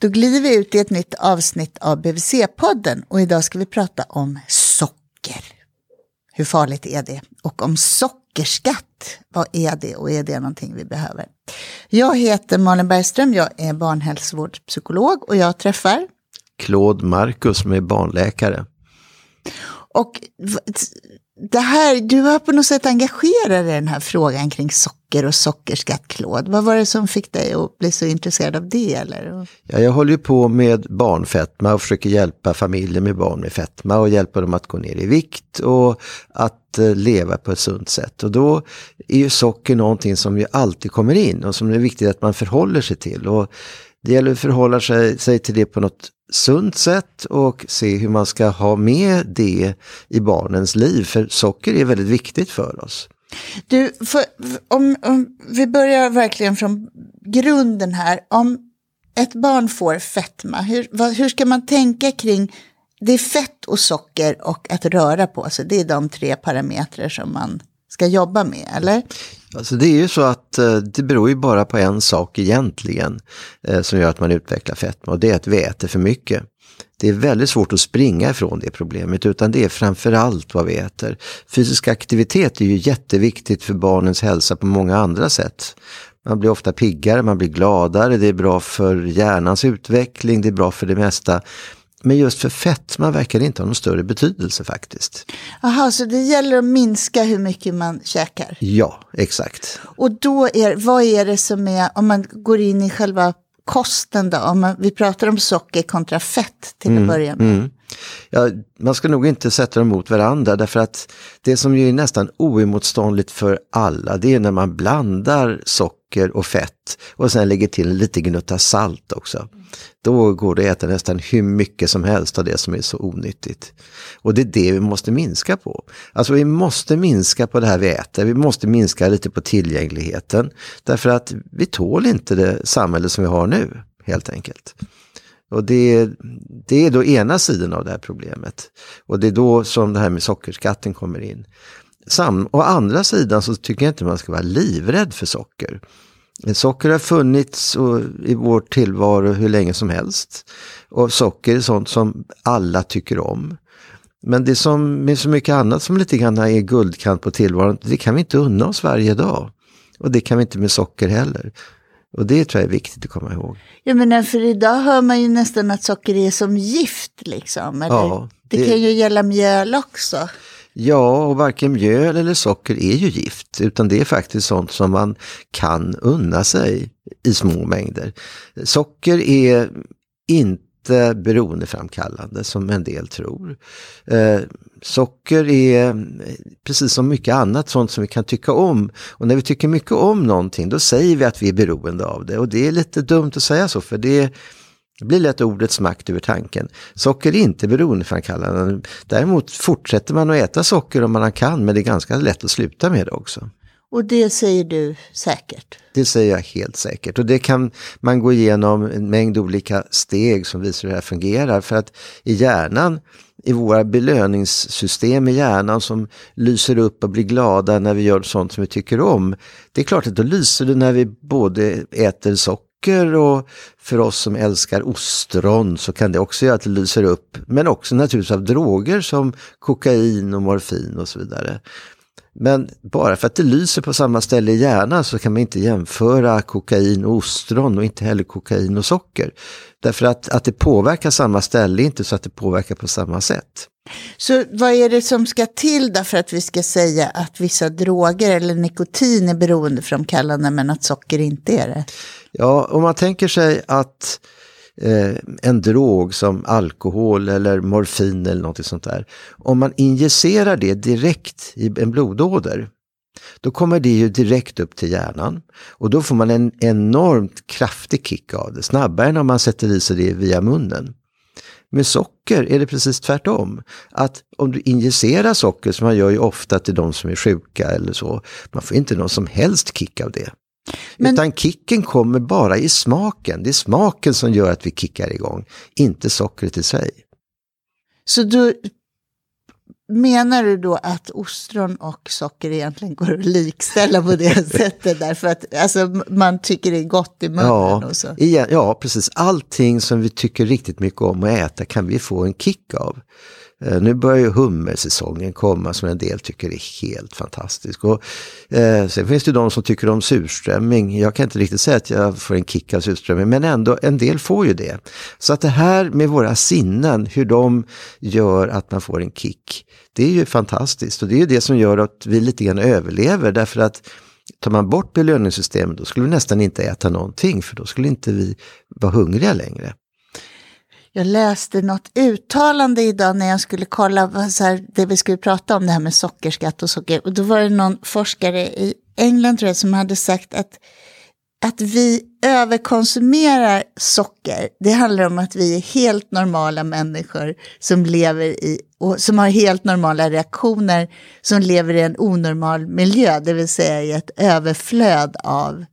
Då glider vi ut i ett nytt avsnitt av BVC-podden och idag ska vi prata om socker. Hur farligt är det? Och om sockerskatt, vad är det och är det någonting vi behöver? Jag heter Malin Bergström, jag är barnhälsovårdspsykolog och jag träffar Claude Marcus som är barnläkare. Och det här, du har på något sätt engagerat dig i den här frågan kring socker och sockerskatt, Claude. Vad var det som fick dig att bli så intresserad av det? Eller? Ja, jag håller ju på med barnfetma och försöker hjälpa familjer med barn med fetma och hjälpa dem att gå ner i vikt och att eh, leva på ett sunt sätt. Och då är ju socker någonting som ju alltid kommer in och som det är viktigt att man förhåller sig till. Och det gäller att förhålla sig, sig till det på något sunt sätt och se hur man ska ha med det i barnens liv. För socker är väldigt viktigt för oss. Du, för, om, om vi börjar verkligen från grunden här. Om ett barn får fetma, hur, vad, hur ska man tänka kring det är fett och socker och att röra på sig. Det är de tre parametrar som man ska jobba med, eller? Alltså det är ju så att eh, det beror ju bara på en sak egentligen eh, som gör att man utvecklar fetma och det är att vi äter för mycket. Det är väldigt svårt att springa ifrån det problemet utan det är framförallt vad vi äter. Fysisk aktivitet är ju jätteviktigt för barnens hälsa på många andra sätt. Man blir ofta piggare, man blir gladare, det är bra för hjärnans utveckling, det är bra för det mesta. Men just för fetma verkar det inte ha någon större betydelse faktiskt. Jaha, så det gäller att minska hur mycket man käkar? Ja, exakt. Och då är, vad är det som är, om man går in i själva kosten då, om man, vi pratar om socker kontra fett till mm, att börja med. Mm. Ja, man ska nog inte sätta dem mot varandra därför att det som är nästan oemotståndligt för alla det är när man blandar socker och fett och sen lägger till en liten gnutta salt också. Då går det att äta nästan hur mycket som helst av det som är så onyttigt. Och det är det vi måste minska på. Alltså vi måste minska på det här vi äter, vi måste minska lite på tillgängligheten. Därför att vi tål inte det samhälle som vi har nu, helt enkelt. Och det, det är då ena sidan av det här problemet. Och det är då som det här med sockerskatten kommer in. Sam, å andra sidan så tycker jag inte man ska vara livrädd för socker. Socker har funnits i vår tillvaro hur länge som helst. Och socker är sånt som alla tycker om. Men det som med så mycket annat som lite grann är guldkant på tillvaron, det kan vi inte unna oss varje dag. Och det kan vi inte med socker heller. Och det tror jag är viktigt att komma ihåg. Ja men för idag hör man ju nästan att socker är som gift liksom. Eller? Ja, det... det kan ju gälla mjöl också. Ja, och varken mjöl eller socker är ju gift, utan det är faktiskt sånt som man kan unna sig i små mängder. Socker är inte beroendeframkallande som en del tror. Eh, socker är eh, precis som mycket annat sånt som vi kan tycka om. Och när vi tycker mycket om någonting då säger vi att vi är beroende av det. Och det är lite dumt att säga så för det det blir lätt ordets makt över tanken. Socker är inte beroendeframkallande. Däremot fortsätter man att äta socker om man kan, men det är ganska lätt att sluta med det också. Och det säger du säkert? Det säger jag helt säkert. Och det kan man gå igenom en mängd olika steg som visar hur det här fungerar. För att i hjärnan, i våra belöningssystem i hjärnan som lyser upp och blir glada när vi gör sånt som vi tycker om. Det är klart att då lyser det när vi både äter socker socker och för oss som älskar ostron så kan det också göra att det lyser upp. Men också naturligtvis av droger som kokain och morfin och så vidare. Men bara för att det lyser på samma ställe i hjärnan så kan man inte jämföra kokain och ostron och inte heller kokain och socker. Därför att, att det påverkar samma ställe är inte så att det påverkar på samma sätt. Så vad är det som ska till då för att vi ska säga att vissa droger eller nikotin är beroendeframkallande men att socker inte är det? Ja, om man tänker sig att eh, en drog som alkohol eller morfin eller något sånt där. Om man injicerar det direkt i en blodåder då kommer det ju direkt upp till hjärnan och då får man en enormt kraftig kick av det, snabbare än om man sätter i sig det via munnen. Med socker är det precis tvärtom. Att om du injicerar socker, som man gör ju ofta till de som är sjuka eller så, man får inte någon som helst kick av det. Men... Utan kicken kommer bara i smaken. Det är smaken som gör att vi kickar igång, inte sockret i sig. Så du, menar du då att ostron och socker egentligen går att likställa på det sättet? Därför att alltså, man tycker det är gott i munnen Ja, och så. igen, ja, precis. Allting som vi tycker riktigt mycket om att äta kan vi få en kick av. Eh, nu börjar ju hummersäsongen komma som en del tycker är helt fantastisk. Och, eh, sen finns det de som tycker om surströmming. Jag kan inte riktigt säga att jag får en kick av surströmming, men ändå en del får ju det. Så att det här med våra sinnen, hur de gör att man får en kick, det är ju fantastiskt. Och det är ju det som gör att vi lite grann överlever, därför att tar man bort belöningssystemet då skulle vi nästan inte äta någonting, för då skulle inte vi vara hungriga längre. Jag läste något uttalande idag när jag skulle kolla vad, så här, det vi skulle prata om, det här med sockerskatt och socker. Och då var det någon forskare i England tror jag som hade sagt att, att vi överkonsumerar socker. Det handlar om att vi är helt normala människor som lever i och som har helt normala reaktioner som lever i en onormal miljö, det vill säga i ett överflöd av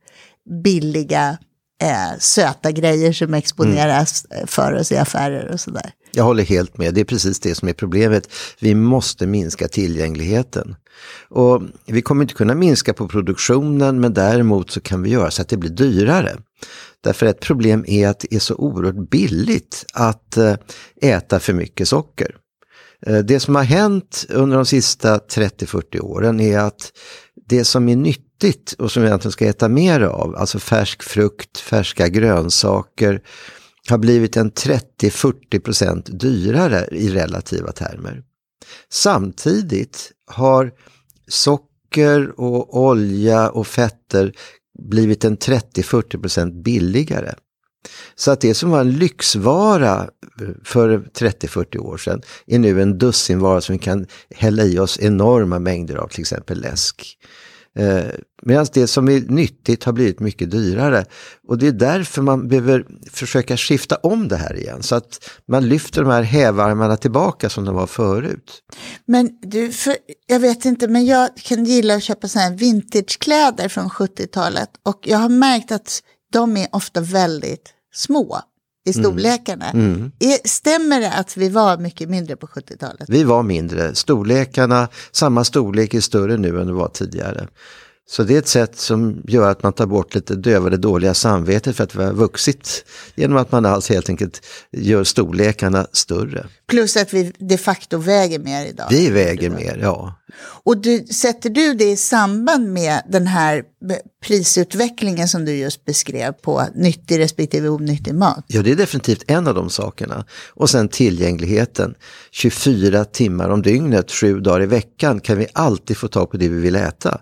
billiga eh, söta grejer som exponeras Mm. för oss i affärer och sådär. Jag håller helt med, det är precis det som är problemet. Vi måste minska tillgängligheten. Och vi kommer inte kunna minska på produktionen men däremot så kan vi göra så att det blir dyrare. Därför ett problem är att det är så oerhört billigt att eh, äta för mycket socker. Eh, det som har hänt under de sista 30-40 åren är att det som är nyttigt och som vi egentligen ska äta mer av, alltså färsk frukt, färska grönsaker, har blivit en 30-40% dyrare i relativa termer. Samtidigt har socker och olja och fetter blivit en 30-40% billigare. Så att det som var en lyxvara eh, för 30-40 år sedan är nu en dussinvara som vi kan hälla i oss enorma mängder av, till exempel läsk. Eh, Medan det som är nyttigt har blivit mycket dyrare. Och det är därför man behöver försöka skifta om det här igen. Så att man lyfter de här hävarmarna tillbaka som de var förut. Men du, för, jag vet inte, men jag kan gilla att köpa sådana här vintagekläder från 70-talet. Och jag har märkt att de är ofta väldigt små i storlekarna. Är, stämmer det att vi var mycket mindre på 70-talet? Vi var mindre, storlekarna, samma storlek är större nu än det var tidigare. Så det är ett sätt som gör att man tar bort lite döva det dåliga samvetet för att vi har vuxit. Genom att man alltså helt enkelt gör storlekarna större. Plus att vi de facto väger mer idag. Vi väger mer, ja. Och du, sätter du det i samband med den här prisutvecklingen som du just beskrev på nyttig respektive onyttig mat? Ja, det är definitivt en av de sakerna. Och sen tillgängligheten. 24 timmar om dygnet, sju dagar i veckan kan vi alltid få tag på det vi vill äta.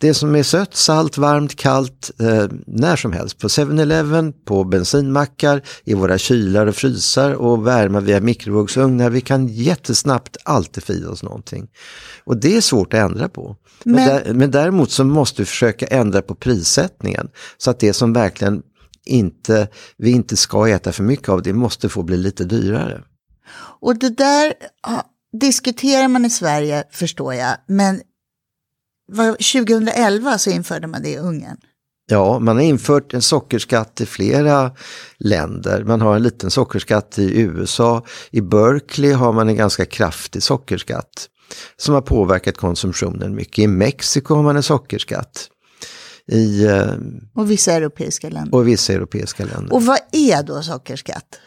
Det som är sött, salt, varmt, kallt, eh, när som helst. På 7-Eleven, på bensinmackar, i våra kylar och frysar och värma via mikrovågsugnar. Vi kan jättesnabbt alltid få i oss någonting. Och det är svårt att ändra på. Men, Men- där, men däremot så måste vi försöka ändra på prissättningen. Så att det som verkligen inte, vi inte ska äta för mycket av, det måste få bli lite dyrare. Och det där diskuterar man i Sverige, förstår jag. Men 2011 så införde man det i Ungern. Ja, man har infört en sockerskatt i flera länder. Man har en liten sockerskatt i USA. I Berkeley har man en ganska kraftig sockerskatt som har påverkat konsumtionen mycket. I Mexiko har man en sockerskatt. I eh, Och vissa europeiska länder. och vissa europeiska länder. Och vad är då sockerskatt?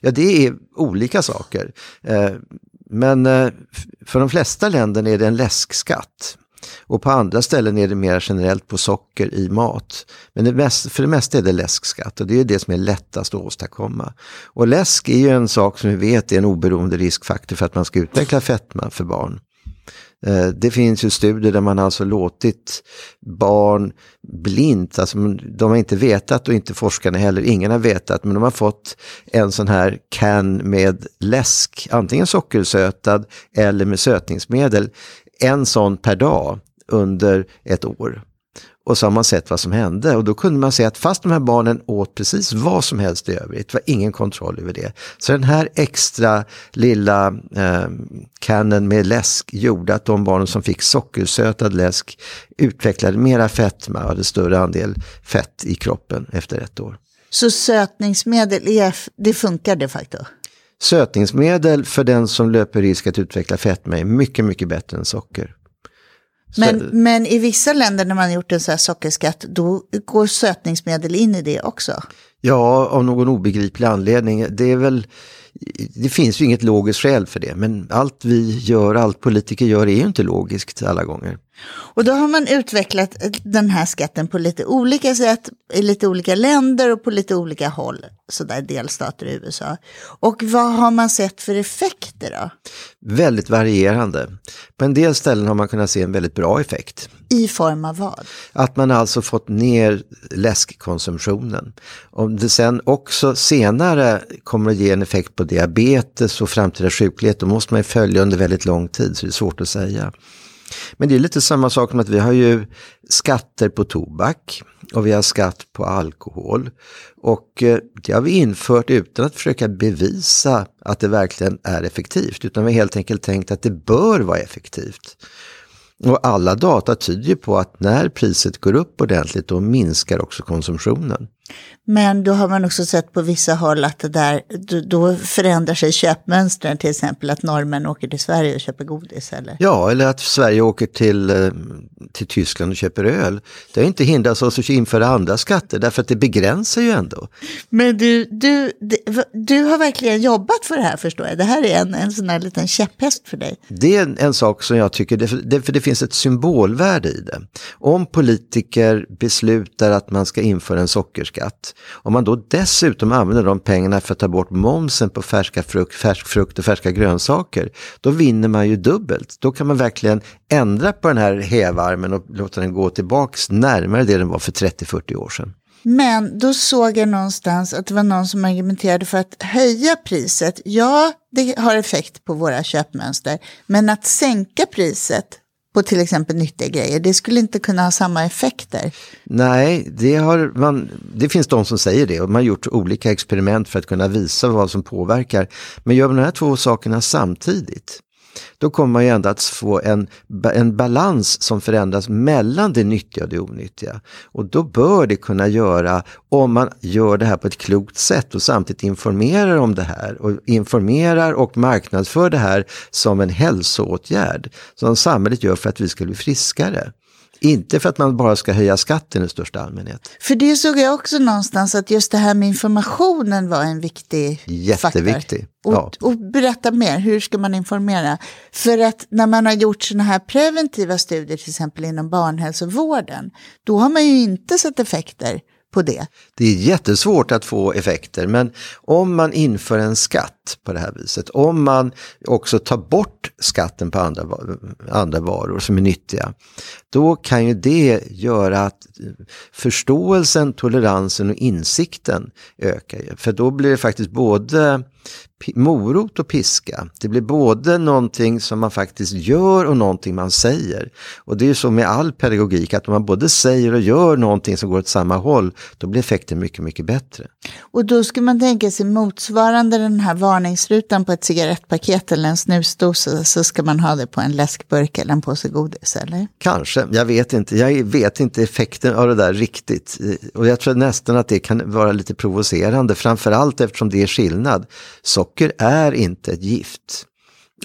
Ja, det är olika saker. Eh, Men eh, för de flesta länder är det en läskskatt. Och på andra ställen är det mer generellt på socker i mat. Men det mest, för det mesta är det läskskatt och det är det som är lättast att åstadkomma. Och läsk är ju en sak som vi vet är en oberoende riskfaktor för att man ska utveckla fetma för barn. Eh, det finns ju studier där man alltså låtit barn blint, alltså de har inte vetat och inte forskarna heller, ingen har vetat, men de har fått en sån här can med läsk, antingen sockersötad eller med sötningsmedel, en sån per dag under ett år. Och så har man sett vad som hände och då kunde man se att fast de här barnen åt precis vad som helst i övrigt, det var ingen kontroll över det. Så den här extra lilla eh, kannen med läsk gjorde att de barnen som fick sockersötad läsk utvecklade mera fetma och hade större andel fett i kroppen efter ett år. Så sötningsmedel, EF, det funkar de facto? Sötningsmedel för den som löper risk att utveckla fetma är mycket, mycket bättre än socker. Men, men i vissa länder när man gjort en sån här sockerskatt, då går sötningsmedel in i det också. Ja, av någon obegriplig anledning. Det är väl det finns ju inget logiskt skäl för det, men allt vi gör, allt politiker gör är ju inte logiskt alla gånger. Och då har man utvecklat den här skatten på lite olika sätt i lite olika länder och på lite olika håll, sådär delstater i USA. Och vad har man sett för effekter då? Väldigt varierande. På en del ställen har man kunnat se en väldigt bra effekt. I form av vad? Att man alltså fått ner läskkonsumtionen. Om det sen också senare kommer att ge en effekt på diabetes och framtida sjuklighet, då måste man ju följa under väldigt lång tid, så det är svårt att säga. Men det är lite samma sak med att vi har ju skatter på tobak och vi har skatt på alkohol. Och eh, det har vi infört utan att försöka bevisa att det verkligen är effektivt, utan vi har helt enkelt tänkt att det bör vara effektivt. Och alla data tyder på att när priset går upp ordentligt då minskar också konsumtionen. Men då har man också sett på vissa håll att det där, då förändrar sig köpmönstren, till exempel att norrmän åker till Sverige och köper godis. Eller? Ja, eller att Sverige åker till, eh, till Tyskland och köper öl. Det har inte hindrat oss att införa andra skatter, därför att det begränsar ju ändå. Men du, du, du har verkligen jobbat för det här förstår jag. Det här är en, en sån här liten käpphäst för dig. Det är en, en sak som jag tycker, det, för det finns ett symbolvärde i det. Om politiker beslutar att man ska införa en sockerskatt om man då dessutom använder de pengarna för att ta bort momsen på färska frukt, färsk frukt och färska grönsaker, då vinner man ju dubbelt. Då kan man verkligen ändra på den här hävarmen och låta den gå tillbaks närmare det den var för 30-40 år sedan. Men då såg jag någonstans att det var någon som argumenterade för att höja priset. Ja, det har effekt på våra köpmönster, men att sänka priset på till exempel nyttiga grejer. Det skulle inte kunna ha samma effekter. Nej, det, har man, det finns de som säger det och man har gjort olika experiment för att kunna visa vad som påverkar. Men gör man de här två sakerna samtidigt, då kommer man ju ändå att få en, en balans som förändras mellan det nyttiga och det onyttiga. Och då bör det kunna göra, om man gör det här på ett klokt sätt och samtidigt informerar om det här och informerar och marknadsför det här som en hälsoåtgärd som samhället gör för att vi ska bli friskare. Inte för att man bara ska höja skatten i största allmänhet. För det såg jag också någonstans att just det här med informationen var en viktig Jätteviktig. faktor. Ja. Och, och, berätta mer, hur ska man informera? För att när man har gjort sådana här preventiva studier, till exempel inom barnhälsovården, då har man ju inte sett effekter på det. Det är jättesvårt att få effekter men om man inför en skatt på det här viset, om man också tar bort skatten på andra, andra varor som är nyttiga, då kan ju det göra att förståelsen, toleransen och insikten ökar. För då blir det faktiskt både morot och piska. Det blir både någonting som man faktiskt gör och någonting man säger. Och det är ju så med all pedagogik att om man både säger och gör någonting som går åt samma håll, då blir effekten mycket, mycket bättre. Och då ska man tänka sig motsvarande den här varningsrutan på ett cigarettpaket eller en snusdosa, så ska man ha det på en läskburk eller en påse godis, eller? Kanske, jag vet inte. Jag vet inte effekten av det där riktigt. Och jag tror nästan att det kan vara lite provocerande, framförallt eftersom det är skillnad. Socker är inte ett gift.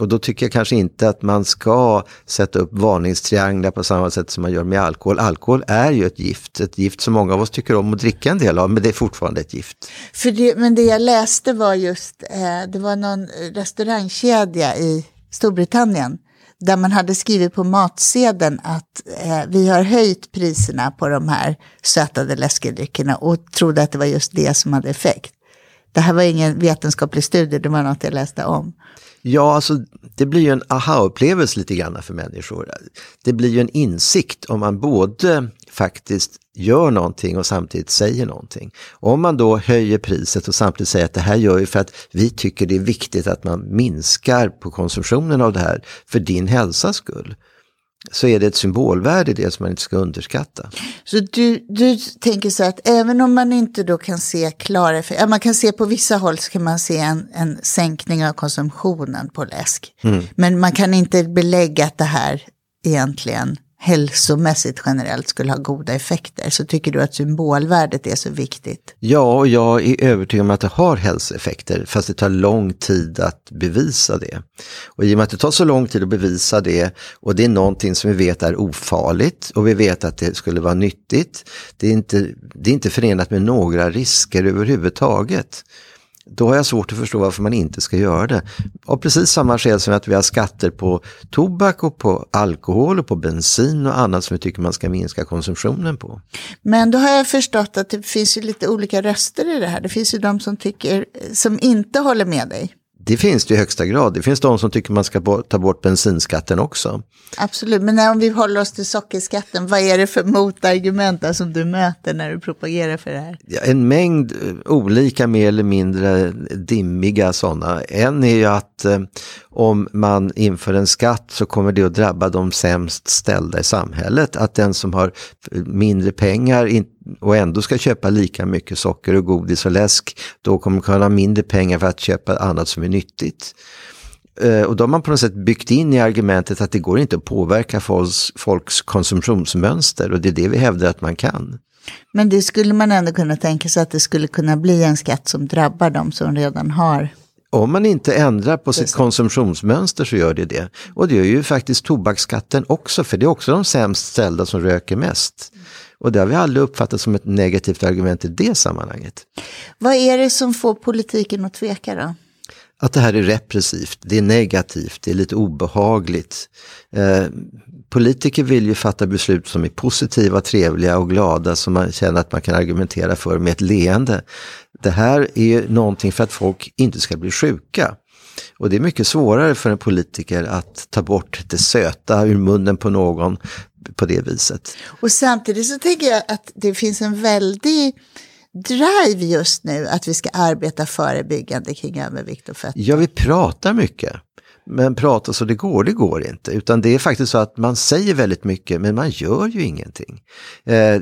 Och då tycker jag kanske inte att man ska sätta upp varningstrianglar på samma sätt som man gör med alkohol. Alkohol är ju ett gift, ett gift som många av oss tycker om att dricka en del av, men det är fortfarande ett gift. För det, men det jag läste var just, eh, det var någon restaurangkedja i Storbritannien där man hade skrivit på matsedeln att eh, vi har höjt priserna på de här sötade läskedryckerna och trodde att det var just det som hade effekt. Det här var ingen vetenskaplig studie, det var något jag läste om. Ja, alltså det blir ju en aha-upplevelse lite grann för människor. Det blir ju en insikt om man både faktiskt gör någonting och samtidigt säger någonting. Om man då höjer priset och samtidigt säger att det här gör vi för att vi tycker det är viktigt att man minskar på konsumtionen av det här för din hälsas skull så är det ett symbolvärde i det som man inte ska underskatta. Så du, du tänker så att även om man inte då kan se klara effekter, man kan se på vissa håll så kan man se en, en sänkning av konsumtionen på läsk. Mm. Men man kan inte belägga att det här egentligen hälsomässigt generellt skulle ha goda effekter så tycker du att symbolvärdet är så viktigt? Ja, och jag är övertygad om att det har hälsoeffekter fast det tar lång tid att bevisa det. Och i och med att det tar så lång tid att bevisa det och det är någonting som vi vet är ofarligt och vi vet att det skulle vara nyttigt. Det är inte, det är inte förenat med några risker överhuvudtaget då har jag svårt att förstå varför man inte ska göra det. Av precis samma skäl som att vi har skatter på tobak och på alkohol och på bensin och annat som vi tycker man ska minska konsumtionen på. Men då har jag förstått att det finns ju lite olika röster i det här. Det finns ju de som tycker, som inte håller med dig. Det finns det i högsta grad. Det finns de som tycker man ska ta bort bensinskatten också. Absolut, men om vi håller oss till sockerskatten, vad är det för motargument som du möter när du propagerar för det här? Ja, en mängd eh, olika mer eller mindre dimmiga sådana. En är ju att eh, om man inför en skatt så kommer det att drabba de sämst ställda i samhället. Att den som har mindre pengar och ändå ska köpa lika mycket socker och godis och läsk, då kommer man ha mindre pengar för att köpa annat som är nyttigt. Eh, och då har man på något sätt byggt in i argumentet att det går inte att påverka folks, folks konsumtionsmönster och det är det vi hävdar att man kan. Men det skulle man ändå kunna tänka sig att det skulle kunna bli en skatt som drabbar de som redan har om man inte ändrar på sitt konsumtionsmönster så gör det det. Och det gör ju faktiskt tobaksskatten också, för det är också de sämst ställda som röker mest. Och det har vi aldrig uppfattat som ett negativt argument i det sammanhanget. Vad är det som får politiken att tveka då? Att det här är repressivt, det är negativt, det är lite obehagligt. Eh, politiker vill ju fatta beslut som är positiva, trevliga och glada som man känner att man kan argumentera för med ett leende. Det här är någonting för att folk inte ska bli sjuka. Och det är mycket svårare för en politiker att ta bort det söta ur munnen på någon på det viset. Och samtidigt så tänker jag att det finns en väldig drive just nu att vi ska arbeta förebyggande kring övervikt och fett. Ja, vi pratar mycket. Men prata så det går, det går inte. Utan det är faktiskt så att man säger väldigt mycket men man gör ju ingenting. Eh,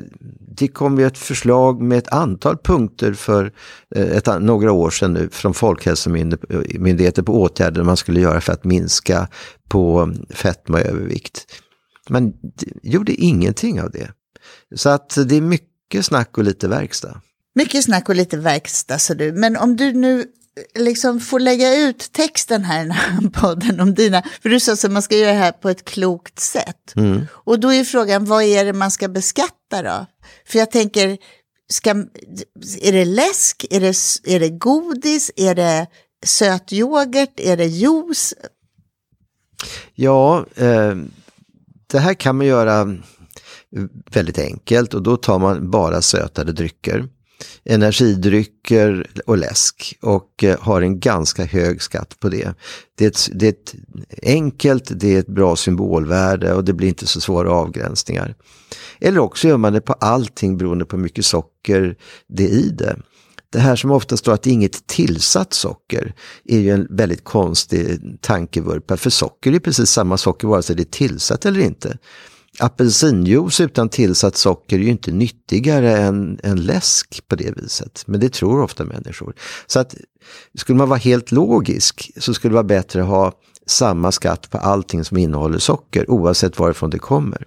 det kom ju ett förslag med ett antal punkter för eh, ett, några år sedan nu från Folkhälsomyndigheten på åtgärder man skulle göra för att minska på fetma och övervikt. Man gjorde ingenting av det. Så att det är mycket snack och lite verkstad. Mycket snack och lite verkstad, så du. Men om du nu liksom får lägga ut texten här i den här podden om dina, för du sa att man ska göra det här på ett klokt sätt. Mm. Och då är frågan, vad är det man ska beskatta då? För jag tänker, ska, är det läsk, är det, är det godis, är det sötyoghurt, är det juice? Ja, eh, det här kan man göra mm, väldigt enkelt och då tar man bara sötade drycker energidrycker och läsk och eh, har en ganska hög skatt på det. Det är, ett, det är ett enkelt, det är ett bra symbolvärde och det blir inte så svåra avgränsningar. Eller också gör man det på allting beroende på hur mycket socker det är i det. Det här som ofta står att det är inget tillsatt socker är ju en väldigt konstig tankevurpa. För socker är precis samma socker vare sig det är tillsatt eller inte apelsinjuice utan tillsatt socker är ju inte nyttigare än, än läsk på det viset. Men det tror ofta människor. Så att skulle man vara helt logisk så skulle det vara bättre att ha samma skatt på allting som innehåller socker oavsett varifrån det kommer.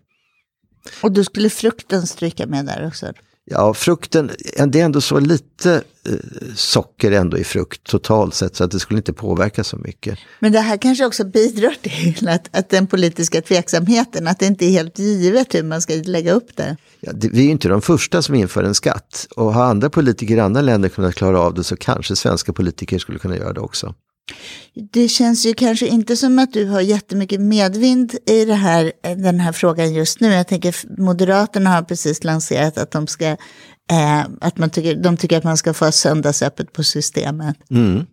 Och då skulle frukten stryka med där också? Ja, frukten, det är ändå så lite eh, socker ändå i frukt totalt sett så att det skulle inte påverka så mycket. Men det här kanske också bidrar till att, att den politiska tveksamheten, att det inte är helt givet hur man ska lägga upp det. Ja, det vi är inte de första som inför en skatt och har andra politiker i andra länder kunnat klara av det så kanske svenska politiker skulle kunna göra det också. Det känns ju kanske inte som att du har jättemycket medvind i det här, den här frågan just nu. Jag tänker Moderaterna har precis lanserat att de ska eh, att man tycker, de tycker att man ska få söndagsöppet på systemet. Mm.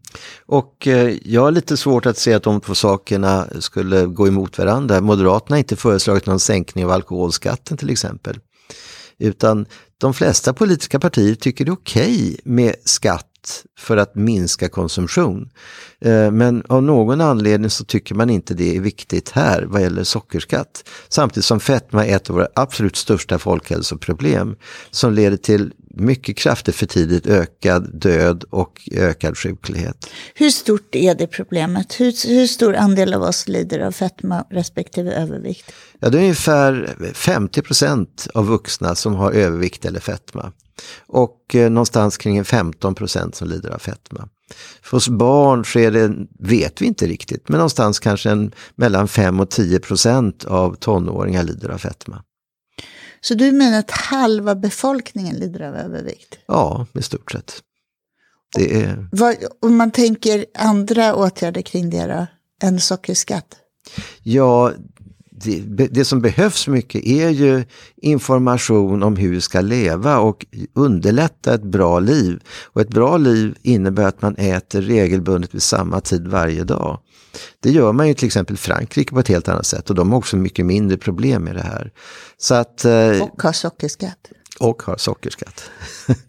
Och eh, jag har lite svårt att se att de två sakerna skulle gå emot varandra. Moderaterna har inte föreslagit någon sänkning av alkoholskatten till exempel. Utan de flesta politiska partier tycker det är okej okay med skatt för att minska konsumtion. Eh, men av någon anledning så tycker man inte det är viktigt här vad gäller sockerskatt. Samtidigt som fetma är ett av våra absolut största folkhälsoproblem som leder till mycket kraftigt för tidigt ökad död och ökad sjuklighet. Hur stort är det problemet? Hur, hur stor andel av oss lider av fetma respektive övervikt? Ja, det är ungefär 50 procent av vuxna som har övervikt eller fetma. Och eh, någonstans kring 15 procent som lider av fetma. För oss barn så är det, vet vi inte riktigt, men någonstans kanske en, mellan 5 och 10 procent av tonåringar lider av fetma. Så du menar att halva befolkningen lider av övervikt? Ja, i stort sett. Det är... Vad, om man tänker andra åtgärder kring det då, än sockerskatt? Ja, det, det, som behövs mycket är ju information om hur vi ska leva och underlätta ett bra liv. Och ett bra liv innebär att man äter regelbundet vid samma tid varje dag. Det gör man ju till exempel i Frankrike på ett helt annat sätt och de har också mycket mindre problem med det här. Så att, eh, och har sockerskatt. Och har sockerskatt.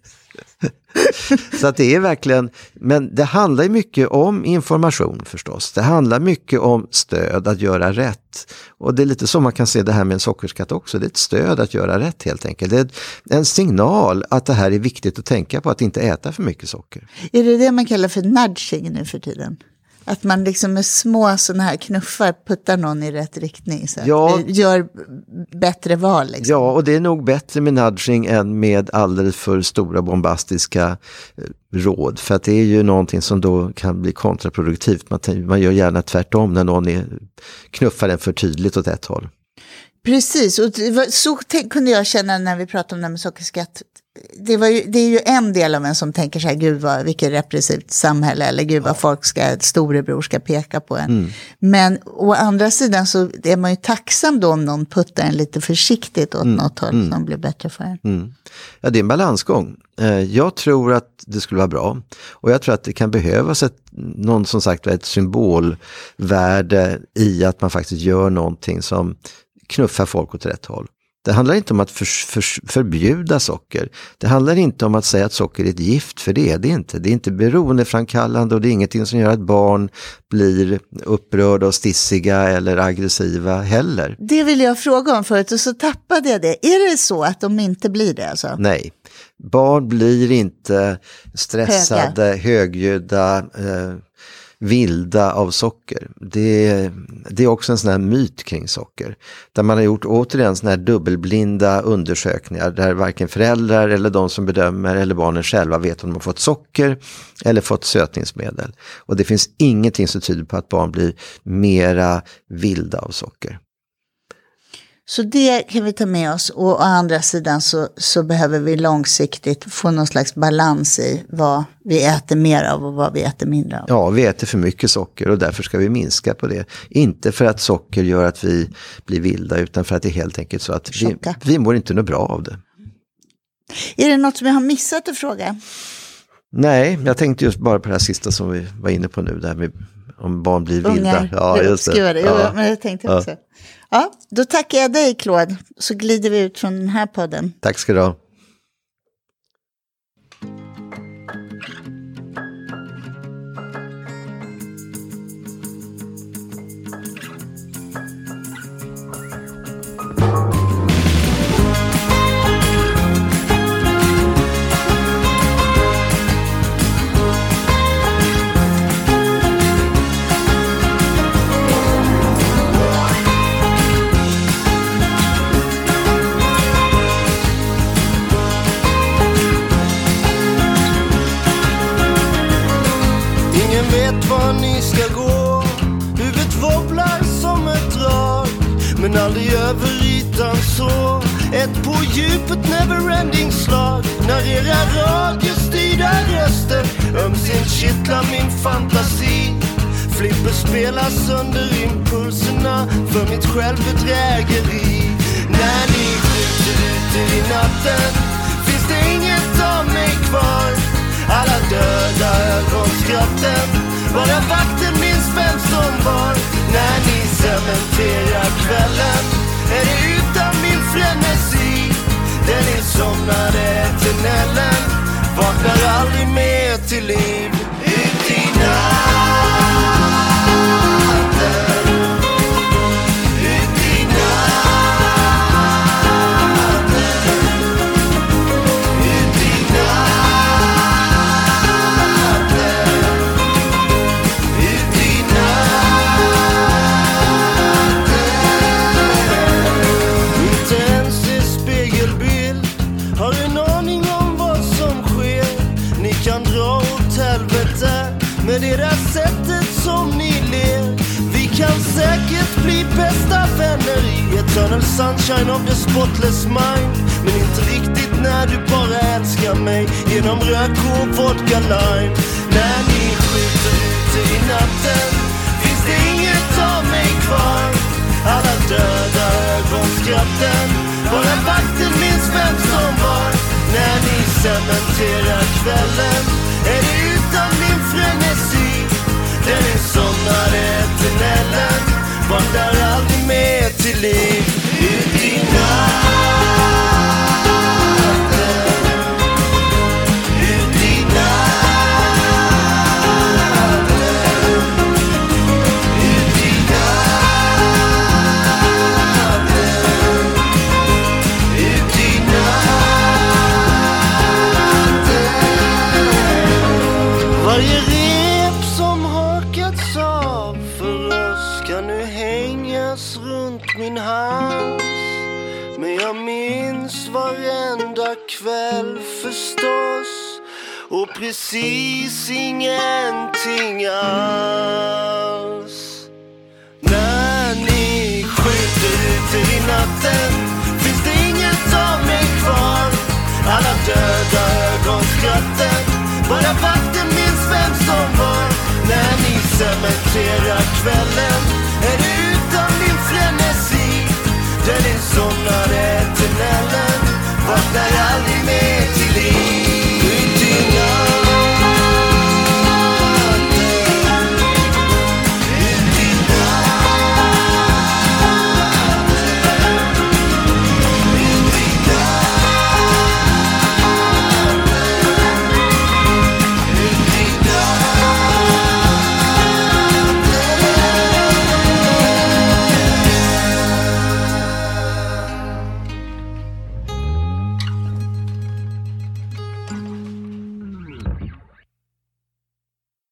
så att det är verkligen, men det handlar ju mycket om information förstås. Det handlar mycket om stöd att göra rätt. Och det är lite så man kan se det här med en sockerskatt också. Det är ett stöd att göra rätt helt enkelt. Det är en signal att det här är viktigt att tänka på, att inte äta för mycket socker. Är det det man kallar för nudging nu för tiden? Att man liksom med små sådana här knuffar puttar någon i rätt riktning. Så ja, gör bättre val. Liksom. Ja, och det är nog bättre med nudging än med alldeles för stora bombastiska eh, råd. För att det är ju någonting som då kan bli kontraproduktivt. Man, man gör gärna tvärtom när någon är, knuffar en för tydligt åt ett håll. Precis, och så kunde jag känna när vi pratade om det här med sockerskatt det, var ju, det är ju en del av en som tänker så här, gud vad, vilket repressivt samhälle, eller gud vad folk ska, storebror ska peka på en. Mm. Men å andra sidan så är man ju tacksam då om någon puttar en lite försiktigt åt mm. något håll mm. som blir bättre för en. Mm. Ja, det är en balansgång. Eh, jag tror att det skulle vara bra och jag tror att det kan behövas ett, någon som sagt ett symbolvärde i att man faktiskt gör någonting som knuffar folk åt rätt håll. Det handlar inte om att för, för, förbjuda socker. Det handlar inte om att säga att socker är ett gift, för det är det inte. Det är inte beroendeframkallande och det är ingenting som gör att barn blir upprörda och stissiga eller aggressiva heller. Det vill jag fråga om förut och så tappade jag det. Är det så att de inte blir det? Alltså? Nej. Barn blir inte stressade, Höga. högljudda, eh, vilda av socker. Det, det är också en sån här myt kring socker. Där man har gjort återigen såna här dubbelblinda undersökningar där varken föräldrar eller de som bedömer eller barnen själva vet om de har fått socker eller fått sötningsmedel. Och det finns ingenting som tyder på att barn blir mera vilda av socker. Så det kan vi ta med oss och å andra sidan så, så behöver vi långsiktigt få någon slags balans i vad vi äter mer av och vad vi äter mindre av. Ja, vi äter för mycket socker och därför ska vi minska på det. Inte för att socker gör att vi blir vilda utan för att det är helt enkelt så att vi, vi mår inte något bra av det. Är det något som jag har missat att fråga? Nej, jag tänkte just bara på det här sista som vi var inne på nu, där med om barn blir vilda. Ja, just det. det. Ja. men jag tänkte också. Ja. Ja, då tackar jag dig Claude, så glider vi ut från den här podden. Tack ska du ha. under ytan så Ett på djupet neverending slag. När era radiostyrda röster ömsint kittlar min fantasi. Flipper spelar sönder impulserna för mitt självbedrägeri. När ni skjuter ut i natten finns det inget av mig kvar. Alla döda ögonskratten, bara vakten minns vem som var. När ni cementerar kvällen är det utan min frenesi. Den insomnade tunneln vaknar aldrig mer till liv. Ut i natt. Sunshine of your spotless mind. Men inte riktigt när du bara älskar mig Genom rök och vodka lime. När ni skjuter ute i natten Finns det inget av mig kvar. Alla döda ögonskratten Bara vakten minns vem som var. När ni cementerar kvällen Är det utan min frenesi. Den insomnade eternellen vandrar aldrig mer till liv. Precis ingenting alls. När ni skjuter ute i natten finns det inget av mig kvar. Alla döda ögonskratten Bara vakten minns vem som var. När ni cementerar kvällen